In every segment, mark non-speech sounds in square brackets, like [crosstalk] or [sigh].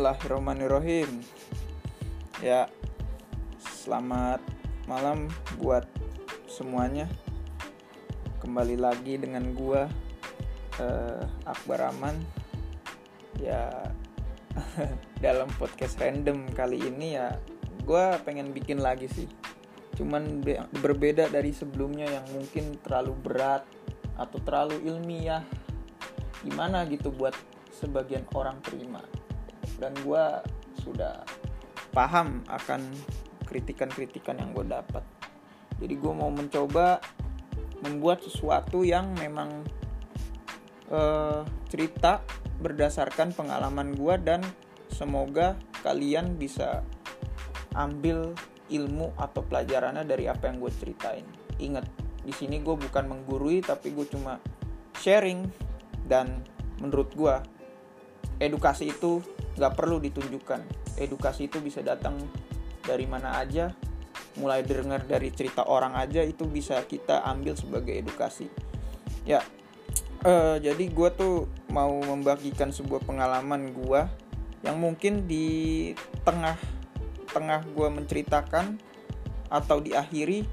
Bismillahirrahmanirrahim. Ya, selamat malam buat semuanya. Kembali lagi dengan gua uh, Akbar Aman. Ya, [laughs] dalam podcast random kali ini ya, gua pengen bikin lagi sih. Cuman be berbeda dari sebelumnya yang mungkin terlalu berat atau terlalu ilmiah. Gimana gitu buat sebagian orang terima dan gue sudah paham akan kritikan-kritikan yang gue dapat. Jadi gue mau mencoba membuat sesuatu yang memang uh, cerita berdasarkan pengalaman gue dan semoga kalian bisa ambil ilmu atau pelajarannya dari apa yang gue ceritain. Ingat di sini gue bukan menggurui tapi gue cuma sharing. Dan menurut gue edukasi itu nggak perlu ditunjukkan. Edukasi itu bisa datang dari mana aja. Mulai dengar dari cerita orang aja itu bisa kita ambil sebagai edukasi. Ya uh, jadi gue tuh mau membagikan sebuah pengalaman gue yang mungkin di tengah tengah gue menceritakan atau diakhiri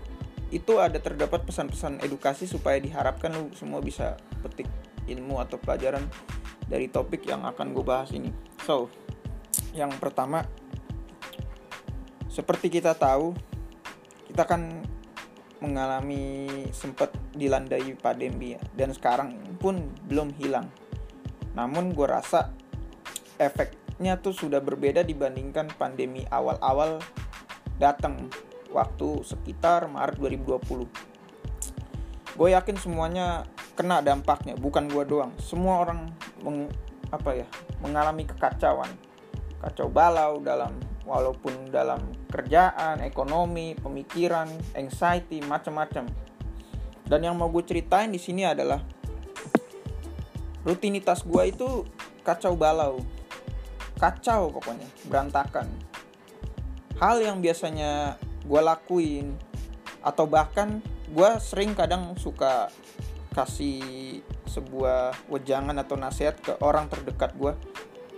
itu ada terdapat pesan-pesan edukasi supaya diharapkan lu semua bisa petik ilmu atau pelajaran dari topik yang akan gue bahas ini. So, yang pertama, seperti kita tahu, kita kan mengalami sempat dilandai pandemi ya, dan sekarang pun belum hilang. Namun gue rasa efeknya tuh sudah berbeda dibandingkan pandemi awal-awal datang waktu sekitar Maret 2020. Gue yakin semuanya kena dampaknya, bukan gue doang. Semua orang meng, apa ya mengalami kekacauan. Kacau balau dalam walaupun dalam kerjaan ekonomi pemikiran anxiety macam-macam. Dan yang mau gue ceritain di sini adalah rutinitas gue itu kacau balau. Kacau pokoknya berantakan. Hal yang biasanya gue lakuin atau bahkan gue sering kadang suka kasih sebuah wejangan atau nasihat ke orang terdekat gue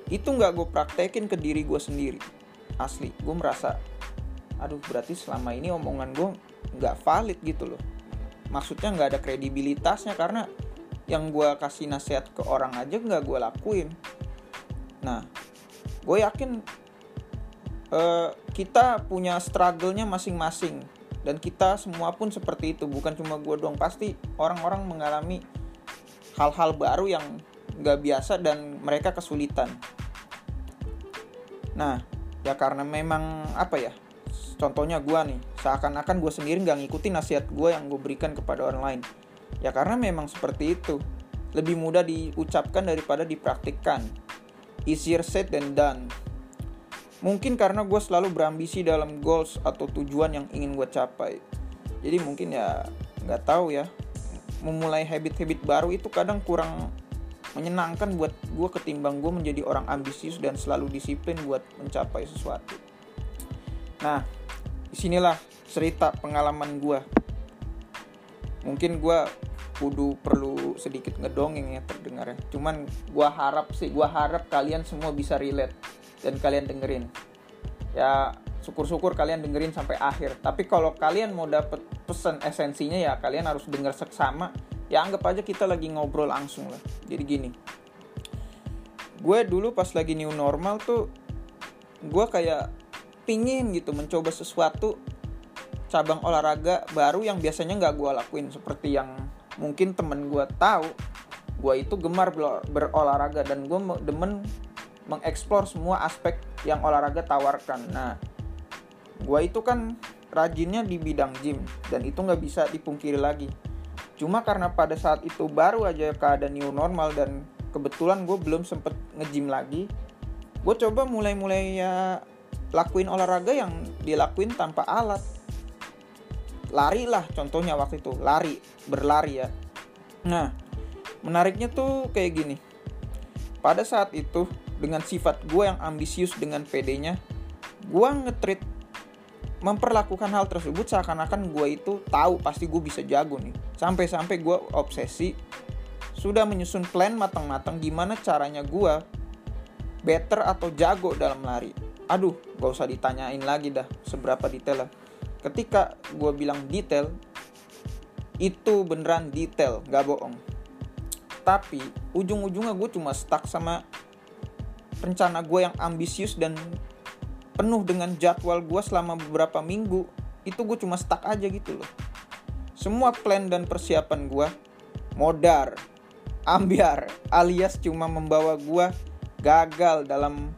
itu nggak gue praktekin ke diri gue sendiri. Asli gue merasa aduh berarti selama ini omongan gue nggak valid gitu loh. Maksudnya nggak ada kredibilitasnya karena yang gue kasih nasihat ke orang aja nggak gue lakuin. Nah gue yakin uh, kita punya struggle-nya masing-masing dan kita semua pun seperti itu. Bukan cuma gue doang pasti orang-orang mengalami hal-hal baru yang nggak biasa dan mereka kesulitan. Nah ya karena memang apa ya contohnya gue nih seakan-akan gue sendiri nggak ngikutin nasihat gue yang gue berikan kepada orang lain. Ya karena memang seperti itu. Lebih mudah diucapkan daripada dipraktikkan. Easier said than done. Mungkin karena gue selalu berambisi dalam goals atau tujuan yang ingin gue capai. Jadi mungkin ya nggak tahu ya memulai habit-habit baru itu kadang kurang menyenangkan buat gue ketimbang gue menjadi orang ambisius dan selalu disiplin buat mencapai sesuatu. Nah di sinilah cerita pengalaman gue mungkin gue kudu perlu sedikit ngedongeng ya terdengarnya. Cuman gue harap sih gue harap kalian semua bisa relate dan kalian dengerin ya syukur-syukur kalian dengerin sampai akhir. Tapi kalau kalian mau dapet pesan esensinya ya kalian harus denger seksama. Ya anggap aja kita lagi ngobrol langsung lah. Jadi gini. Gue dulu pas lagi new normal tuh gue kayak pingin gitu mencoba sesuatu cabang olahraga baru yang biasanya nggak gue lakuin. Seperti yang mungkin temen gue tahu gue itu gemar berolahraga. Dan gue demen mengeksplor semua aspek yang olahraga tawarkan. Nah, gue itu kan rajinnya di bidang gym dan itu nggak bisa dipungkiri lagi. Cuma karena pada saat itu baru aja keadaan new normal dan kebetulan gue belum sempet nge-gym lagi, gue coba mulai-mulai ya lakuin olahraga yang dilakuin tanpa alat. Lari lah contohnya waktu itu, lari, berlari ya. Nah, menariknya tuh kayak gini. Pada saat itu dengan sifat gue yang ambisius dengan PD-nya, gue ngetrit memperlakukan hal tersebut seakan-akan gue itu tahu pasti gue bisa jago nih. Sampai-sampai gue obsesi sudah menyusun plan matang-matang gimana caranya gue better atau jago dalam lari. Aduh gak usah ditanyain lagi dah seberapa detail lah. Ketika gue bilang detail itu beneran detail gak bohong. Tapi ujung-ujungnya gue cuma stuck sama rencana gue yang ambisius dan penuh dengan jadwal gue selama beberapa minggu itu gue cuma stuck aja gitu loh. Semua plan dan persiapan gue modar ambiar alias cuma membawa gue gagal dalam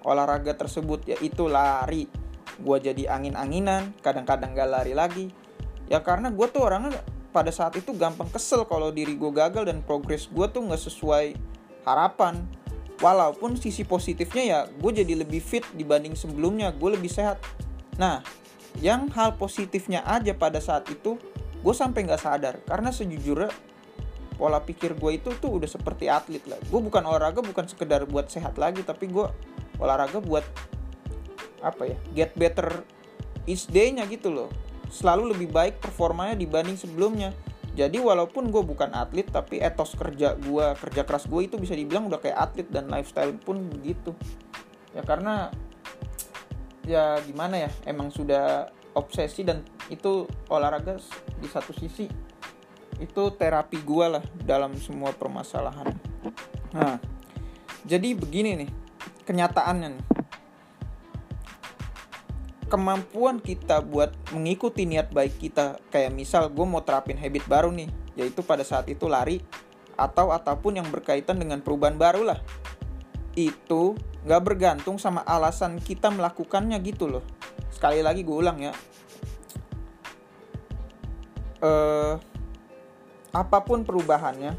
olahraga tersebut yaitu lari. Gue jadi angin-anginan kadang-kadang gak lari lagi. Ya karena gue tuh orangnya pada saat itu gampang kesel kalau diri gue gagal dan progres gue tuh nggak sesuai harapan walaupun sisi positifnya ya gue jadi lebih fit dibanding sebelumnya gue lebih sehat. Nah yang hal positifnya aja pada saat itu gue sampai nggak sadar. Karena sejujurnya pola pikir gue itu tuh udah seperti atlet lah. Gue bukan olahraga bukan sekedar buat sehat lagi tapi gue olahraga buat apa ya get better each day-nya gitu loh. Selalu lebih baik performanya dibanding sebelumnya jadi walaupun gue bukan atlet tapi etos kerja gue kerja keras gue itu bisa dibilang udah kayak atlet dan lifestyle pun begitu ya karena ya gimana ya emang sudah obsesi dan itu olahraga di satu sisi itu terapi gue lah dalam semua permasalahan. Nah jadi begini nih kenyataannya nih kemampuan kita buat mengikuti niat baik kita. Kayak misal gue mau terapin habit baru nih yaitu pada saat itu lari atau ataupun yang berkaitan dengan perubahan baru lah. Itu nggak bergantung sama alasan kita melakukannya gitu loh. Sekali lagi gue ulang ya. Eh, apa pun perubahannya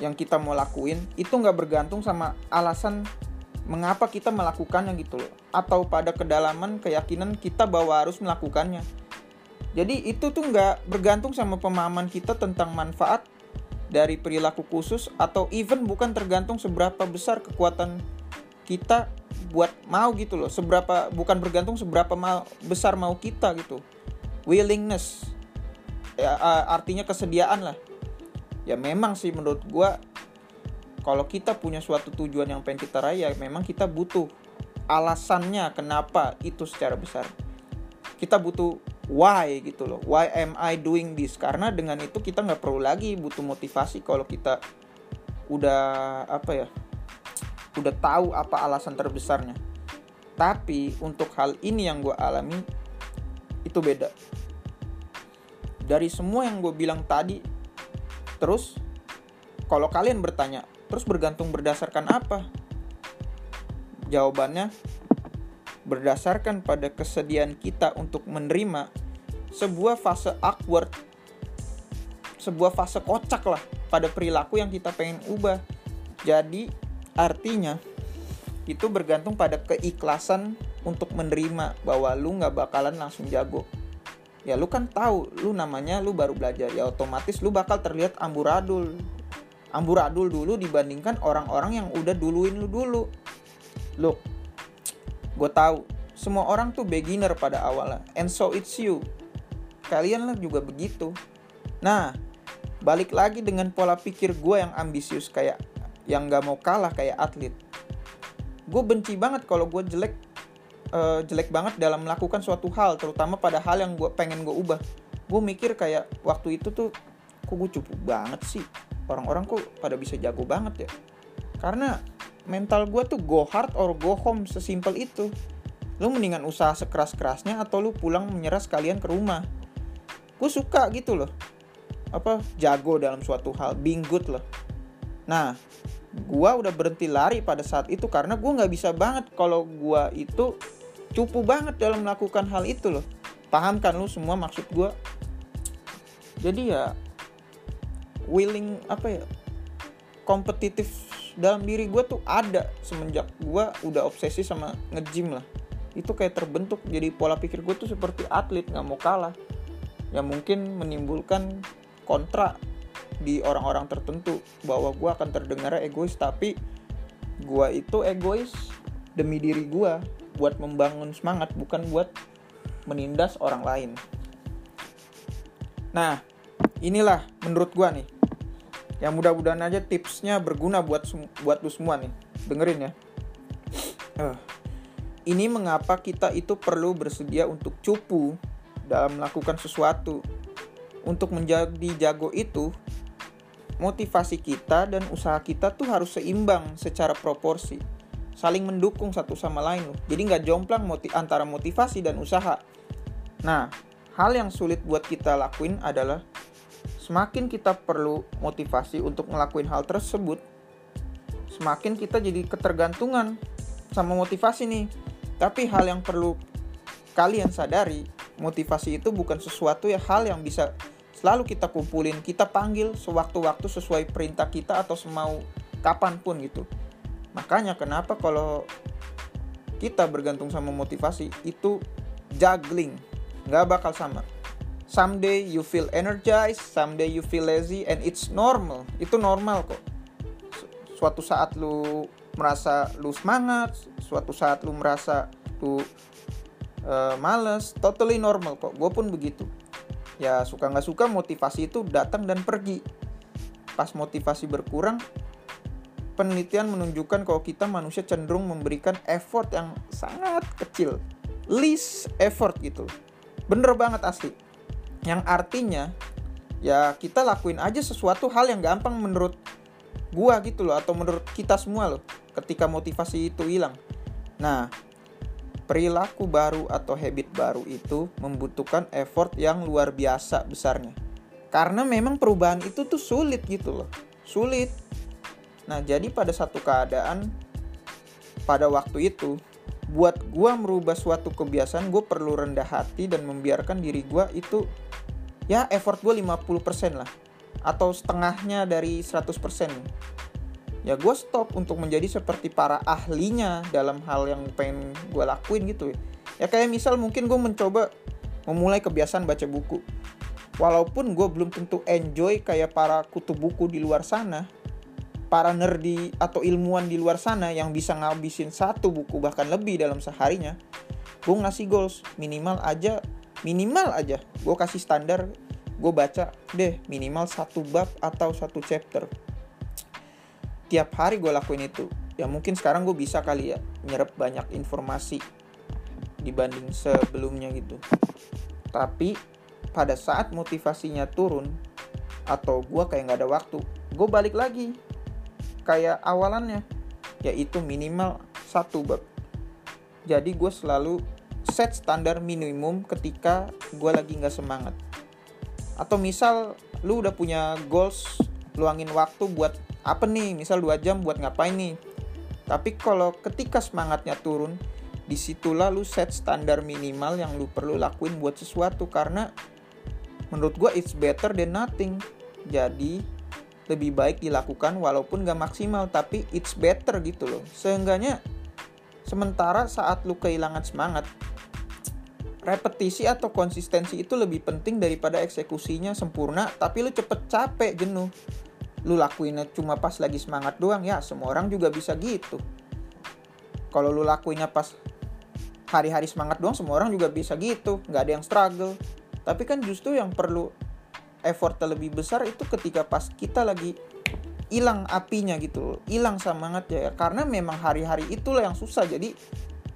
yang kita mau lakuin itu nggak bergantung sama alasan mengapa kita melakukannya gitu loh atau pada kedalaman keyakinan kita bahwa harus melakukannya. Jadi itu tuh nggak bergantung sama pemahaman kita tentang manfaat dari perilaku khusus atau even bukan tergantung seberapa besar kekuatan kita buat mau gitu loh. Seberapa bukan bergantung seberapa mau, besar mau kita gitu. Willingness ya, artinya kesediaan lah. Ya memang sih menurut gua kalau kita punya suatu tujuan yang pengen kita raih ya memang kita butuh alasannya kenapa itu secara besar. Kita butuh why gitu loh. Why am I doing this? Karena dengan itu kita nggak perlu lagi butuh motivasi kalau kita udah apa ya udah tahu apa alasan terbesarnya. Tapi untuk hal ini yang gue alami itu beda. Dari semua yang gue bilang tadi terus kalau kalian bertanya terus bergantung berdasarkan apa Jawabannya berdasarkan pada kesediaan kita untuk menerima sebuah fase awkward, sebuah fase kocak lah pada perilaku yang kita pengen ubah. Jadi artinya itu bergantung pada keikhlasan untuk menerima bahwa lu nggak bakalan langsung jago. Ya lu kan tahu, lu namanya lu baru belajar, ya otomatis lu bakal terlihat amburadul. Amburadul dulu dibandingkan orang-orang yang udah duluin lu dulu. Look, gue tahu semua orang tuh beginner pada awalnya, and so it's you. Kalian juga begitu. Nah, balik lagi dengan pola pikir gue yang ambisius kayak yang gak mau kalah kayak atlet. Gue benci banget kalau gue jelek uh, jelek banget dalam melakukan suatu hal, terutama pada hal yang gue pengen gue ubah. Gue mikir kayak waktu itu tuh, kok gue cupu banget sih. Orang-orang kok pada bisa jago banget ya. Karena mental gue tuh go hard or go home sesimpel itu. Lu mendingan usaha sekeras-kerasnya atau lu pulang menyerah sekalian ke rumah. Gue suka gitu loh. Apa jago dalam suatu hal being good loh. Nah gue udah berhenti lari pada saat itu karena gue nggak bisa banget kalau gue itu cupu banget dalam melakukan hal itu loh. Paham kan lu semua maksud gue jadi ya willing apa ya kompetitif dalam diri gue tuh ada semenjak gue udah obsesi sama ngejim lah. Itu kayak terbentuk jadi pola pikir gue tuh seperti atlet nggak mau kalah. Yang mungkin menimbulkan kontra di orang-orang tertentu. Bahwa gue akan terdengar egois tapi gue itu egois demi diri gue buat membangun semangat bukan buat menindas orang lain. Nah inilah menurut gue nih ya mudah-mudahan aja tipsnya berguna buat buat lu semua nih. Dengerin ya. Uh, ini mengapa kita itu perlu bersedia untuk cupu dalam melakukan sesuatu? Untuk menjadi jago itu motivasi kita dan usaha kita tuh harus seimbang secara proporsi. Saling mendukung satu sama lain loh. Jadi nggak jomplang motiv antara motivasi dan usaha. Nah hal yang sulit buat kita lakuin adalah semakin kita perlu motivasi untuk ngelakuin hal tersebut semakin kita jadi ketergantungan sama motivasi nih tapi hal yang perlu kalian sadari motivasi itu bukan sesuatu ya hal yang bisa selalu kita kumpulin, kita panggil sewaktu-waktu sesuai perintah kita atau semau kapan pun gitu. Makanya kenapa kalau kita bergantung sama motivasi itu juggling, nggak bakal sama. Someday you feel energized, someday you feel lazy, and it's normal. Itu normal kok. Suatu saat lu merasa lu semangat, suatu saat lu merasa lu uh, males, totally normal kok. Gue pun begitu ya suka nggak suka motivasi itu datang dan pergi pas motivasi berkurang penelitian menunjukkan kalau kita manusia cenderung memberikan effort yang sangat kecil least effort gitu bener banget asli yang artinya ya kita lakuin aja sesuatu hal yang gampang menurut gua gitu loh atau menurut kita semua loh ketika motivasi itu hilang nah perilaku baru atau habit baru itu membutuhkan effort yang luar biasa besarnya. Karena memang perubahan itu tuh sulit gitu loh. Sulit. Nah, jadi pada satu keadaan pada waktu itu buat gua merubah suatu kebiasaan gue perlu rendah hati dan membiarkan diri gua itu ya effort gue 50% lah. Atau setengahnya dari 100% ya gue stop untuk menjadi seperti para ahlinya dalam hal yang pengen gue lakuin gitu. Ya kayak misal mungkin gue mencoba memulai kebiasaan baca buku. Walaupun gue belum tentu enjoy kayak para kutub buku di luar sana para nerdi atau ilmuwan di luar sana yang bisa ngabisin satu buku bahkan lebih dalam seharinya gue ngasih goals. Minimal aja minimal aja. Gue kasih standar gue baca deh minimal satu bab atau satu chapter. Tiap hari gue lakuin itu. Ya mungkin sekarang gue bisa kali ya nyerap banyak informasi dibanding sebelumnya gitu. Tapi pada saat motivasinya turun atau gue kayak nggak ada waktu gue balik lagi kayak awalannya. Yaitu minimal satu bab. Jadi gue selalu set standar minimum ketika gue lagi nggak semangat. Atau misal lu udah punya goals luangin waktu buat apa nih? Misal dua jam buat ngapain nih? Tapi kalau ketika semangatnya turun di situlah lu set standar minimal yang lu perlu lakuin buat sesuatu. Karena menurut gue it's better than nothing. Jadi lebih baik dilakukan walaupun gak maksimal tapi it's better gitu loh. Seenggaknya sementara saat lu kehilangan semangat repetisi atau konsistensi itu lebih penting daripada eksekusinya sempurna tapi lu cepet capek jenuh. Lu lakuinnya cuma pas lagi semangat doang ya semua orang juga bisa gitu. Kalau lu lakuinnya pas hari-hari semangat doang semua orang juga bisa gitu nggak ada yang struggle. Tapi kan justru yang perlu effort lebih besar itu ketika pas kita lagi hilang apinya gitu hilang semangat ya. Karena memang hari-hari itulah yang susah. Jadi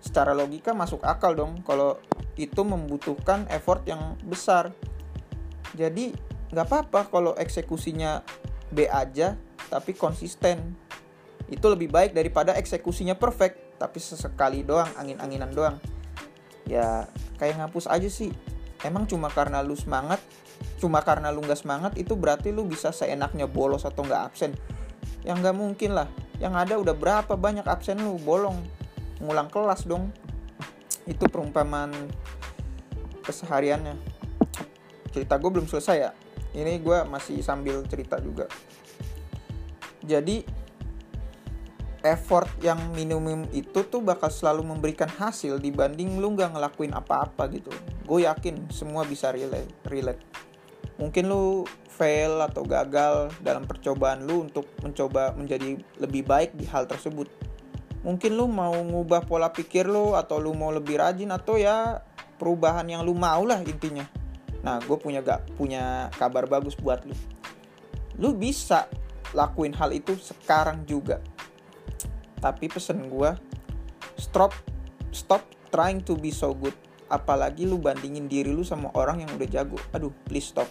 secara logika masuk akal dong kalau itu membutuhkan effort yang besar. Jadi nggak apa-apa kalau eksekusinya B aja tapi konsisten. Itu lebih baik daripada eksekusinya perfect tapi sesekali doang angin-anginan doang. Ya kayak ngapus aja sih. Emang cuma karena lu semangat cuma karena lu nggak semangat itu berarti lu bisa seenaknya bolos atau nggak absen. Yang nggak mungkin lah. Yang ada udah berapa banyak absen lu? Bolong. Ngulang kelas dong. Itu perumpamaan kesehariannya. Cerita gue belum selesai ya. Ini gue masih sambil cerita juga. Jadi effort yang minimum itu tuh bakal selalu memberikan hasil dibanding lu nggak ngelakuin apa-apa gitu. Gue yakin semua bisa relate relate mungkin lu fail atau gagal dalam percobaan lu untuk mencoba menjadi lebih baik di hal tersebut mungkin lu mau ngubah pola pikir lu atau lu mau lebih rajin atau ya perubahan yang lu mau lah intinya Nah, gue punya gak punya kabar bagus buat lu. Lu bisa lakuin hal itu sekarang juga. Tapi pesen gue, stop stop trying to be so good apalagi lu bandingin diri lu sama orang yang udah jago. Aduh please stop.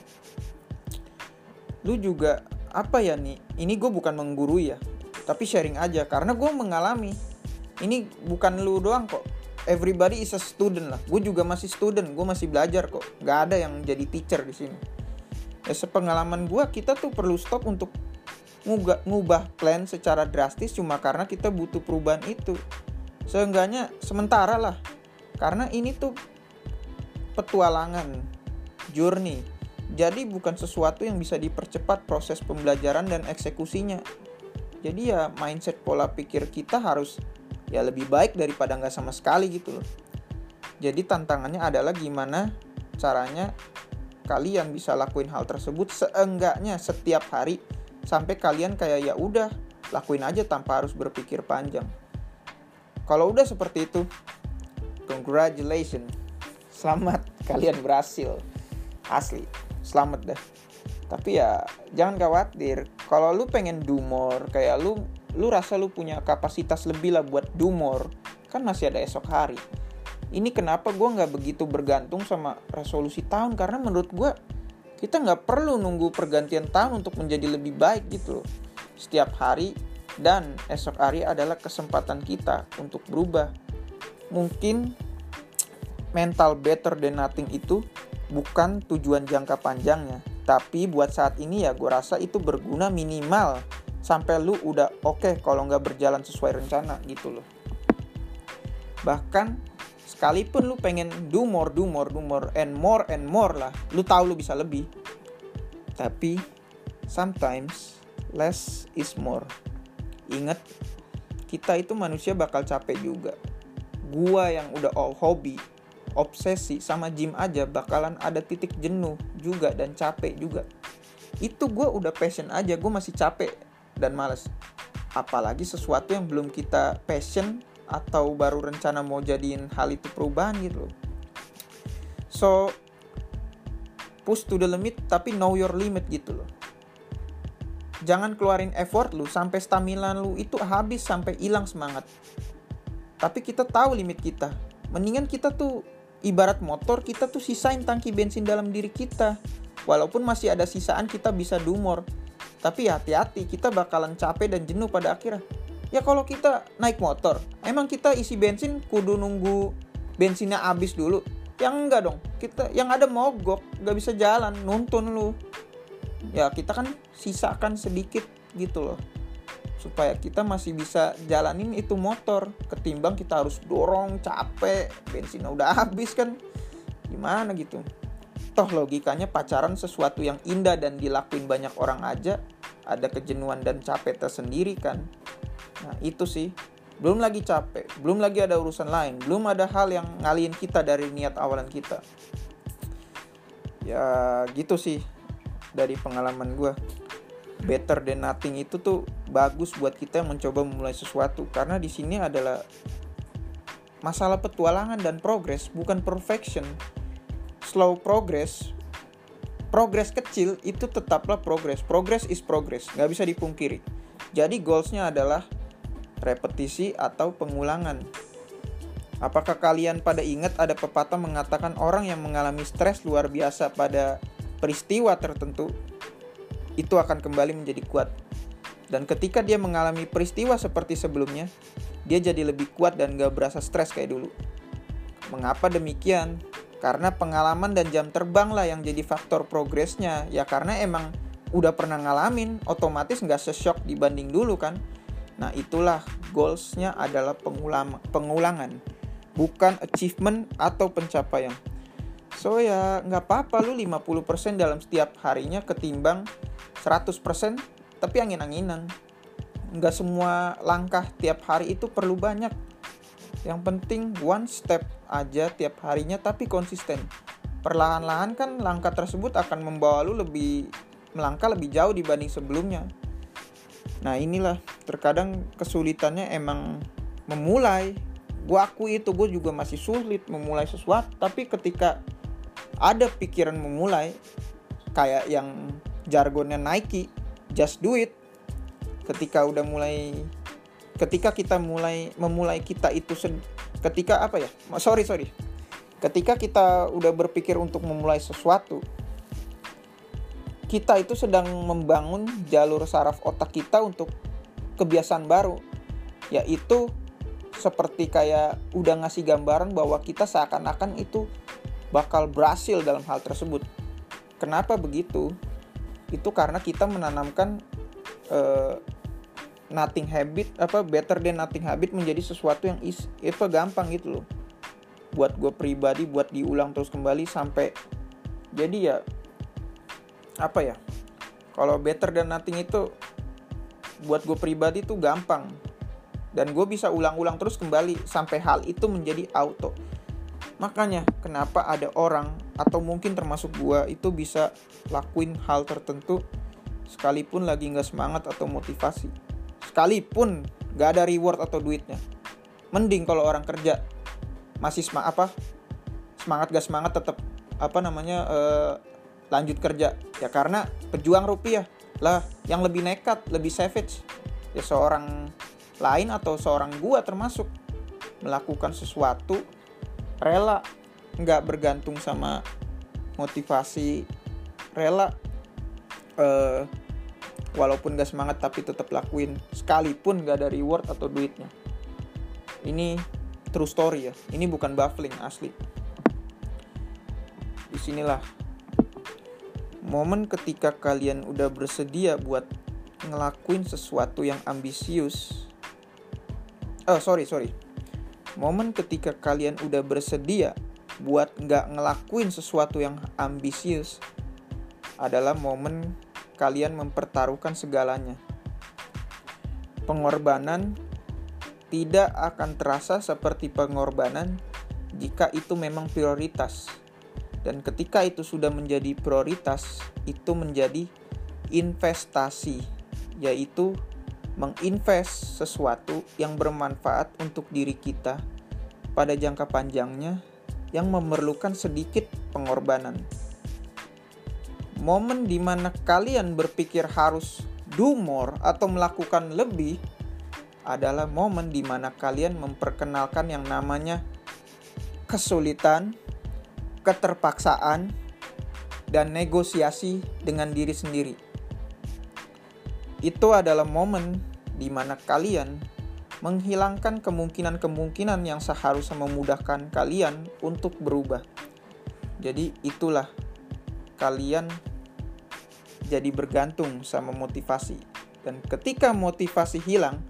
Lu juga apa ya nih? Ini gue bukan menggurui ya tapi sharing aja. Karena gue mengalami ini bukan lu doang kok. Everybody is a student lah. Gue juga masih student gue masih belajar kok. Nggak ada yang jadi teacher di sini. Ya sepengalaman gue kita tuh perlu stop untuk ngubah plan secara drastis cuma karena kita butuh perubahan itu. Seenggaknya sementara lah karena ini tuh petualangan journey. Jadi bukan sesuatu yang bisa dipercepat proses pembelajaran dan eksekusinya. Jadi ya mindset pola pikir kita harus ya lebih baik daripada nggak sama sekali gitu loh. Jadi tantangannya adalah gimana caranya kalian bisa lakuin hal tersebut seenggaknya setiap hari sampai kalian kayak ya udah lakuin aja tanpa harus berpikir panjang. Kalau udah seperti itu congratulations. Selamat kalian berhasil. Asli selamat dah. Tapi ya jangan khawatir. Kalau lu pengen do more kayak lu lu rasa lu punya kapasitas lebih lah buat do more kan masih ada esok hari. Ini kenapa gue nggak begitu bergantung sama resolusi tahun? Karena menurut gue kita nggak perlu nunggu pergantian tahun untuk menjadi lebih baik gitu loh. Setiap hari dan esok hari adalah kesempatan kita untuk berubah mungkin mental better than nothing itu bukan tujuan jangka panjangnya tapi buat saat ini ya gue rasa itu berguna minimal sampai lu udah oke okay kalau nggak berjalan sesuai rencana gitu loh. Bahkan sekalipun lu pengen do more do more do more and more and more lah lu tahu lu bisa lebih. Tapi sometimes less is more. Ingat kita itu manusia bakal capek juga gua yang udah all hobi obsesi sama gym aja bakalan ada titik jenuh juga dan capek juga. Itu gue udah passion aja gue masih capek dan males. Apalagi sesuatu yang belum kita passion atau baru rencana mau jadiin hal itu perubahan gitu loh. So push to the limit tapi know your limit gitu loh. Jangan keluarin effort lu sampai stamina lu itu habis sampai hilang semangat tapi kita tahu limit kita. Mendingan kita tuh ibarat motor kita tuh sisain tangki bensin dalam diri kita. Walaupun masih ada sisaan kita bisa dumor tapi hati-hati kita bakalan capek dan jenuh pada akhirnya. Ya kalau kita naik motor emang kita isi bensin kudu nunggu bensinnya habis dulu? Yang enggak dong. Kita yang ada mogok nggak bisa jalan nuntun lu. Ya kita kan sisakan sedikit gitu loh supaya kita masih bisa jalanin itu motor. Ketimbang kita harus dorong capek bensinnya udah habis kan. Gimana gitu? Toh logikanya pacaran sesuatu yang indah dan dilakuin banyak orang aja ada kejenuhan dan capek tersendiri kan. Nah itu sih. Belum lagi capek belum lagi ada urusan lain belum ada hal yang ngalihin kita dari niat awalan kita. Ya gitu sih dari pengalaman gue better than nothing itu tuh bagus buat kita yang mencoba memulai sesuatu. Karena di sini adalah masalah petualangan dan progress bukan perfection. Slow progress progress kecil itu tetaplah progress progress is progress nggak bisa dipungkiri. Jadi goalsnya adalah repetisi atau pengulangan. Apakah kalian pada ingat ada pepatah mengatakan orang yang mengalami stres luar biasa pada peristiwa tertentu itu akan kembali menjadi kuat. Dan ketika dia mengalami peristiwa seperti sebelumnya, dia jadi lebih kuat dan gak berasa stres kayak dulu. Mengapa demikian? Karena pengalaman dan jam terbang lah yang jadi faktor progresnya. Ya karena emang udah pernah ngalamin, otomatis gak sesok dibanding dulu kan. Nah itulah goalsnya adalah pengulang pengulangan, bukan achievement atau pencapaian. So ya nggak apa-apa lu 50% dalam setiap harinya ketimbang 100% tapi angin-anginan nggak semua langkah tiap hari itu perlu banyak. Yang penting one step aja tiap harinya tapi konsisten. Perlahan-lahan kan langkah tersebut akan membawa lu lebih melangkah lebih jauh dibanding sebelumnya. Nah inilah terkadang kesulitannya emang memulai. Gue akui itu gue juga masih sulit memulai sesuatu tapi ketika ada pikiran memulai kayak yang jargonnya Nike just do it ketika udah mulai ketika kita mulai memulai kita itu ketika apa ya sorry sorry ketika kita udah berpikir untuk memulai sesuatu kita itu sedang membangun jalur saraf otak kita untuk kebiasaan baru yaitu seperti kayak udah ngasih gambaran bahwa kita seakan-akan itu bakal berhasil dalam hal tersebut. Kenapa begitu? Itu karena kita menanamkan uh, nothing habit apa better than nothing habit menjadi sesuatu yang is itu gampang gitu loh. Buat gue pribadi buat diulang terus kembali sampai jadi ya apa ya? Kalau better than nothing itu buat gue pribadi tuh gampang dan gue bisa ulang-ulang terus kembali sampai hal itu menjadi auto makanya kenapa ada orang atau mungkin termasuk gue itu bisa lakuin hal tertentu sekalipun lagi nggak semangat atau motivasi. Sekalipun nggak ada reward atau duitnya. Mending kalau orang kerja masih semangat apa semangat gak semangat tetap apa namanya uh, lanjut kerja. Ya karena pejuang rupiah. Lah yang lebih nekat lebih savage ya seorang lain atau seorang gua termasuk melakukan sesuatu rela nggak bergantung sama motivasi rela uh, walaupun gak semangat tapi tetap lakuin sekalipun gak ada reward atau duitnya. Ini true story ya ini bukan baffling asli. Di sinilah momen ketika kalian udah bersedia buat ngelakuin sesuatu yang ambisius oh sorry sorry. Momen ketika kalian udah bersedia buat nggak ngelakuin sesuatu yang ambisius adalah momen kalian mempertaruhkan segalanya. Pengorbanan tidak akan terasa seperti pengorbanan jika itu memang prioritas. Dan ketika itu sudah menjadi prioritas itu menjadi investasi yaitu menginvest sesuatu yang bermanfaat untuk diri kita. Pada jangka panjangnya yang memerlukan sedikit pengorbanan. Momen di mana kalian berpikir harus do more atau melakukan lebih adalah momen di mana kalian memperkenalkan yang namanya kesulitan, keterpaksaan, dan negosiasi dengan diri sendiri itu adalah momen di mana kalian menghilangkan kemungkinan-kemungkinan yang seharusnya memudahkan kalian untuk berubah. Jadi itulah kalian jadi bergantung sama motivasi. Dan ketika motivasi hilang,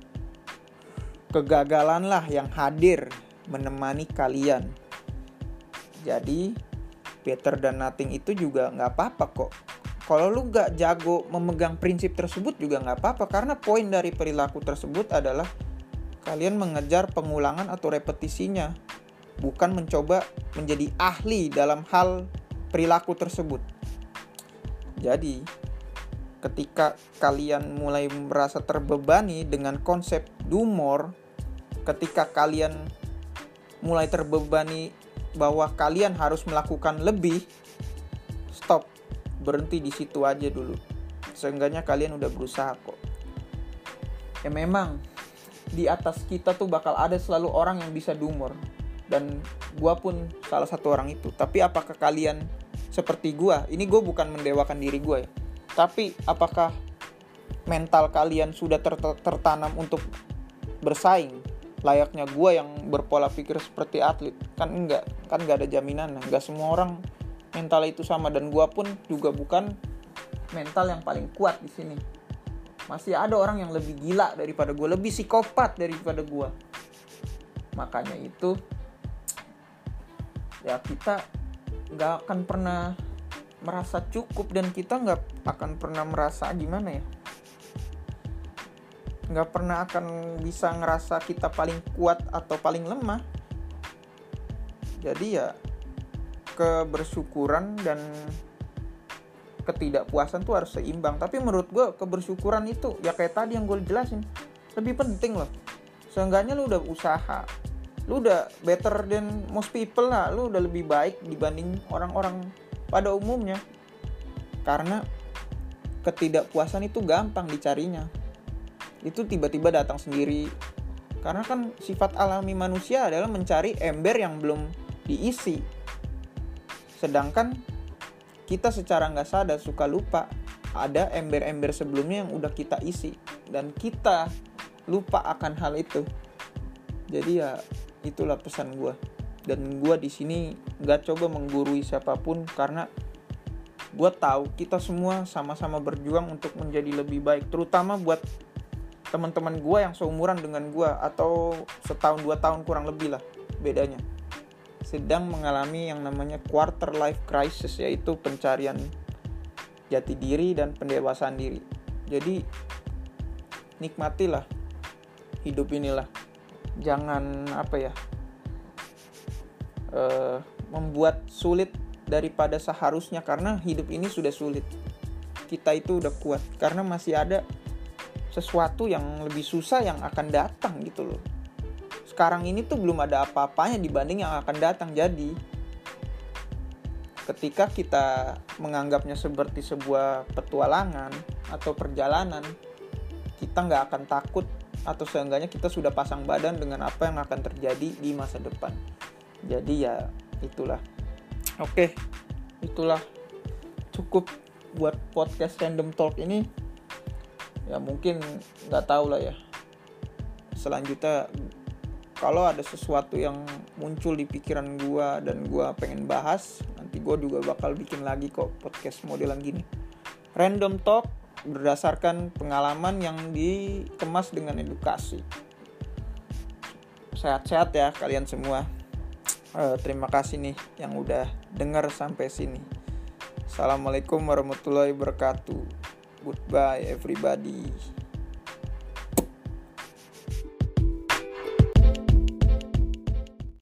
kegagalanlah yang hadir menemani kalian. Jadi, better than nothing itu juga nggak apa-apa kok kalau lu gak jago memegang prinsip tersebut juga nggak apa-apa karena poin dari perilaku tersebut adalah kalian mengejar pengulangan atau repetisinya bukan mencoba menjadi ahli dalam hal perilaku tersebut. Jadi ketika kalian mulai merasa terbebani dengan konsep do more ketika kalian mulai terbebani bahwa kalian harus melakukan lebih stop berhenti di situ aja dulu. Seenggaknya kalian udah berusaha kok. Ya memang di atas kita tuh bakal ada selalu orang yang bisa dumor dan gua pun salah satu orang itu. Tapi apakah kalian seperti gua? Ini gue bukan mendewakan diri gue ya. Tapi apakah mental kalian sudah ter tertanam untuk bersaing? Layaknya gue yang berpola pikir seperti atlet. Kan enggak kan enggak ada jaminan enggak semua orang mental itu sama. Dan gue pun juga bukan mental yang paling kuat di sini masih ada orang yang lebih gila daripada gue lebih psikopat daripada gue makanya itu ya kita nggak akan pernah merasa cukup dan kita nggak akan pernah merasa gimana ya? Nggak pernah akan bisa ngerasa kita paling kuat atau paling lemah. Jadi ya kebersyukuran dan ketidakpuasan tuh harus seimbang. Tapi menurut gue kebersyukuran itu ya kayak tadi yang gue jelasin lebih penting loh. Seenggaknya lu udah usaha lu udah better than most people lah. Lu udah lebih baik dibanding orang-orang pada umumnya. Karena ketidakpuasan itu gampang dicarinya. Itu tiba-tiba datang sendiri. Karena kan sifat alami manusia adalah mencari ember yang belum diisi. Sedangkan kita secara nggak sadar suka lupa ada ember-ember sebelumnya yang udah kita isi. Dan kita lupa akan hal itu. Jadi ya itulah pesan gue dan gue di sini nggak coba menggurui siapa pun karena gue tahu kita semua sama-sama berjuang untuk menjadi lebih baik. Terutama buat teman-teman gue yang seumuran dengan gue atau setahun dua tahun kurang lebih lah bedanya sedang mengalami yang namanya quarter life crisis yaitu pencarian jati diri dan pendewasaan diri. Jadi nikmatilah hidup inilah. Jangan apa ya uh, membuat sulit daripada seharusnya karena hidup ini sudah sulit. Kita itu udah kuat karena masih ada sesuatu yang lebih susah yang akan datang gitu loh sekarang ini tuh belum ada apa-apanya dibanding yang akan datang. Jadi ketika kita menganggapnya seperti sebuah petualangan atau perjalanan kita nggak akan takut atau seenggaknya kita sudah pasang badan dengan apa yang akan terjadi di masa depan. Jadi ya itulah. Oke itulah cukup buat podcast random talk ini. Ya mungkin nggak tahu lah ya. Selanjutnya kalau ada sesuatu yang muncul di pikiran gue dan gue pengen bahas nanti gue juga bakal bikin lagi kok podcast modelan gini. Random talk berdasarkan pengalaman yang dikemas dengan edukasi. Sehat-sehat ya kalian semua. Uh, terima kasih nih yang udah dengar sampai sini. Assalamualaikum warahmatullahi wabarakatuh. Goodbye, everybody.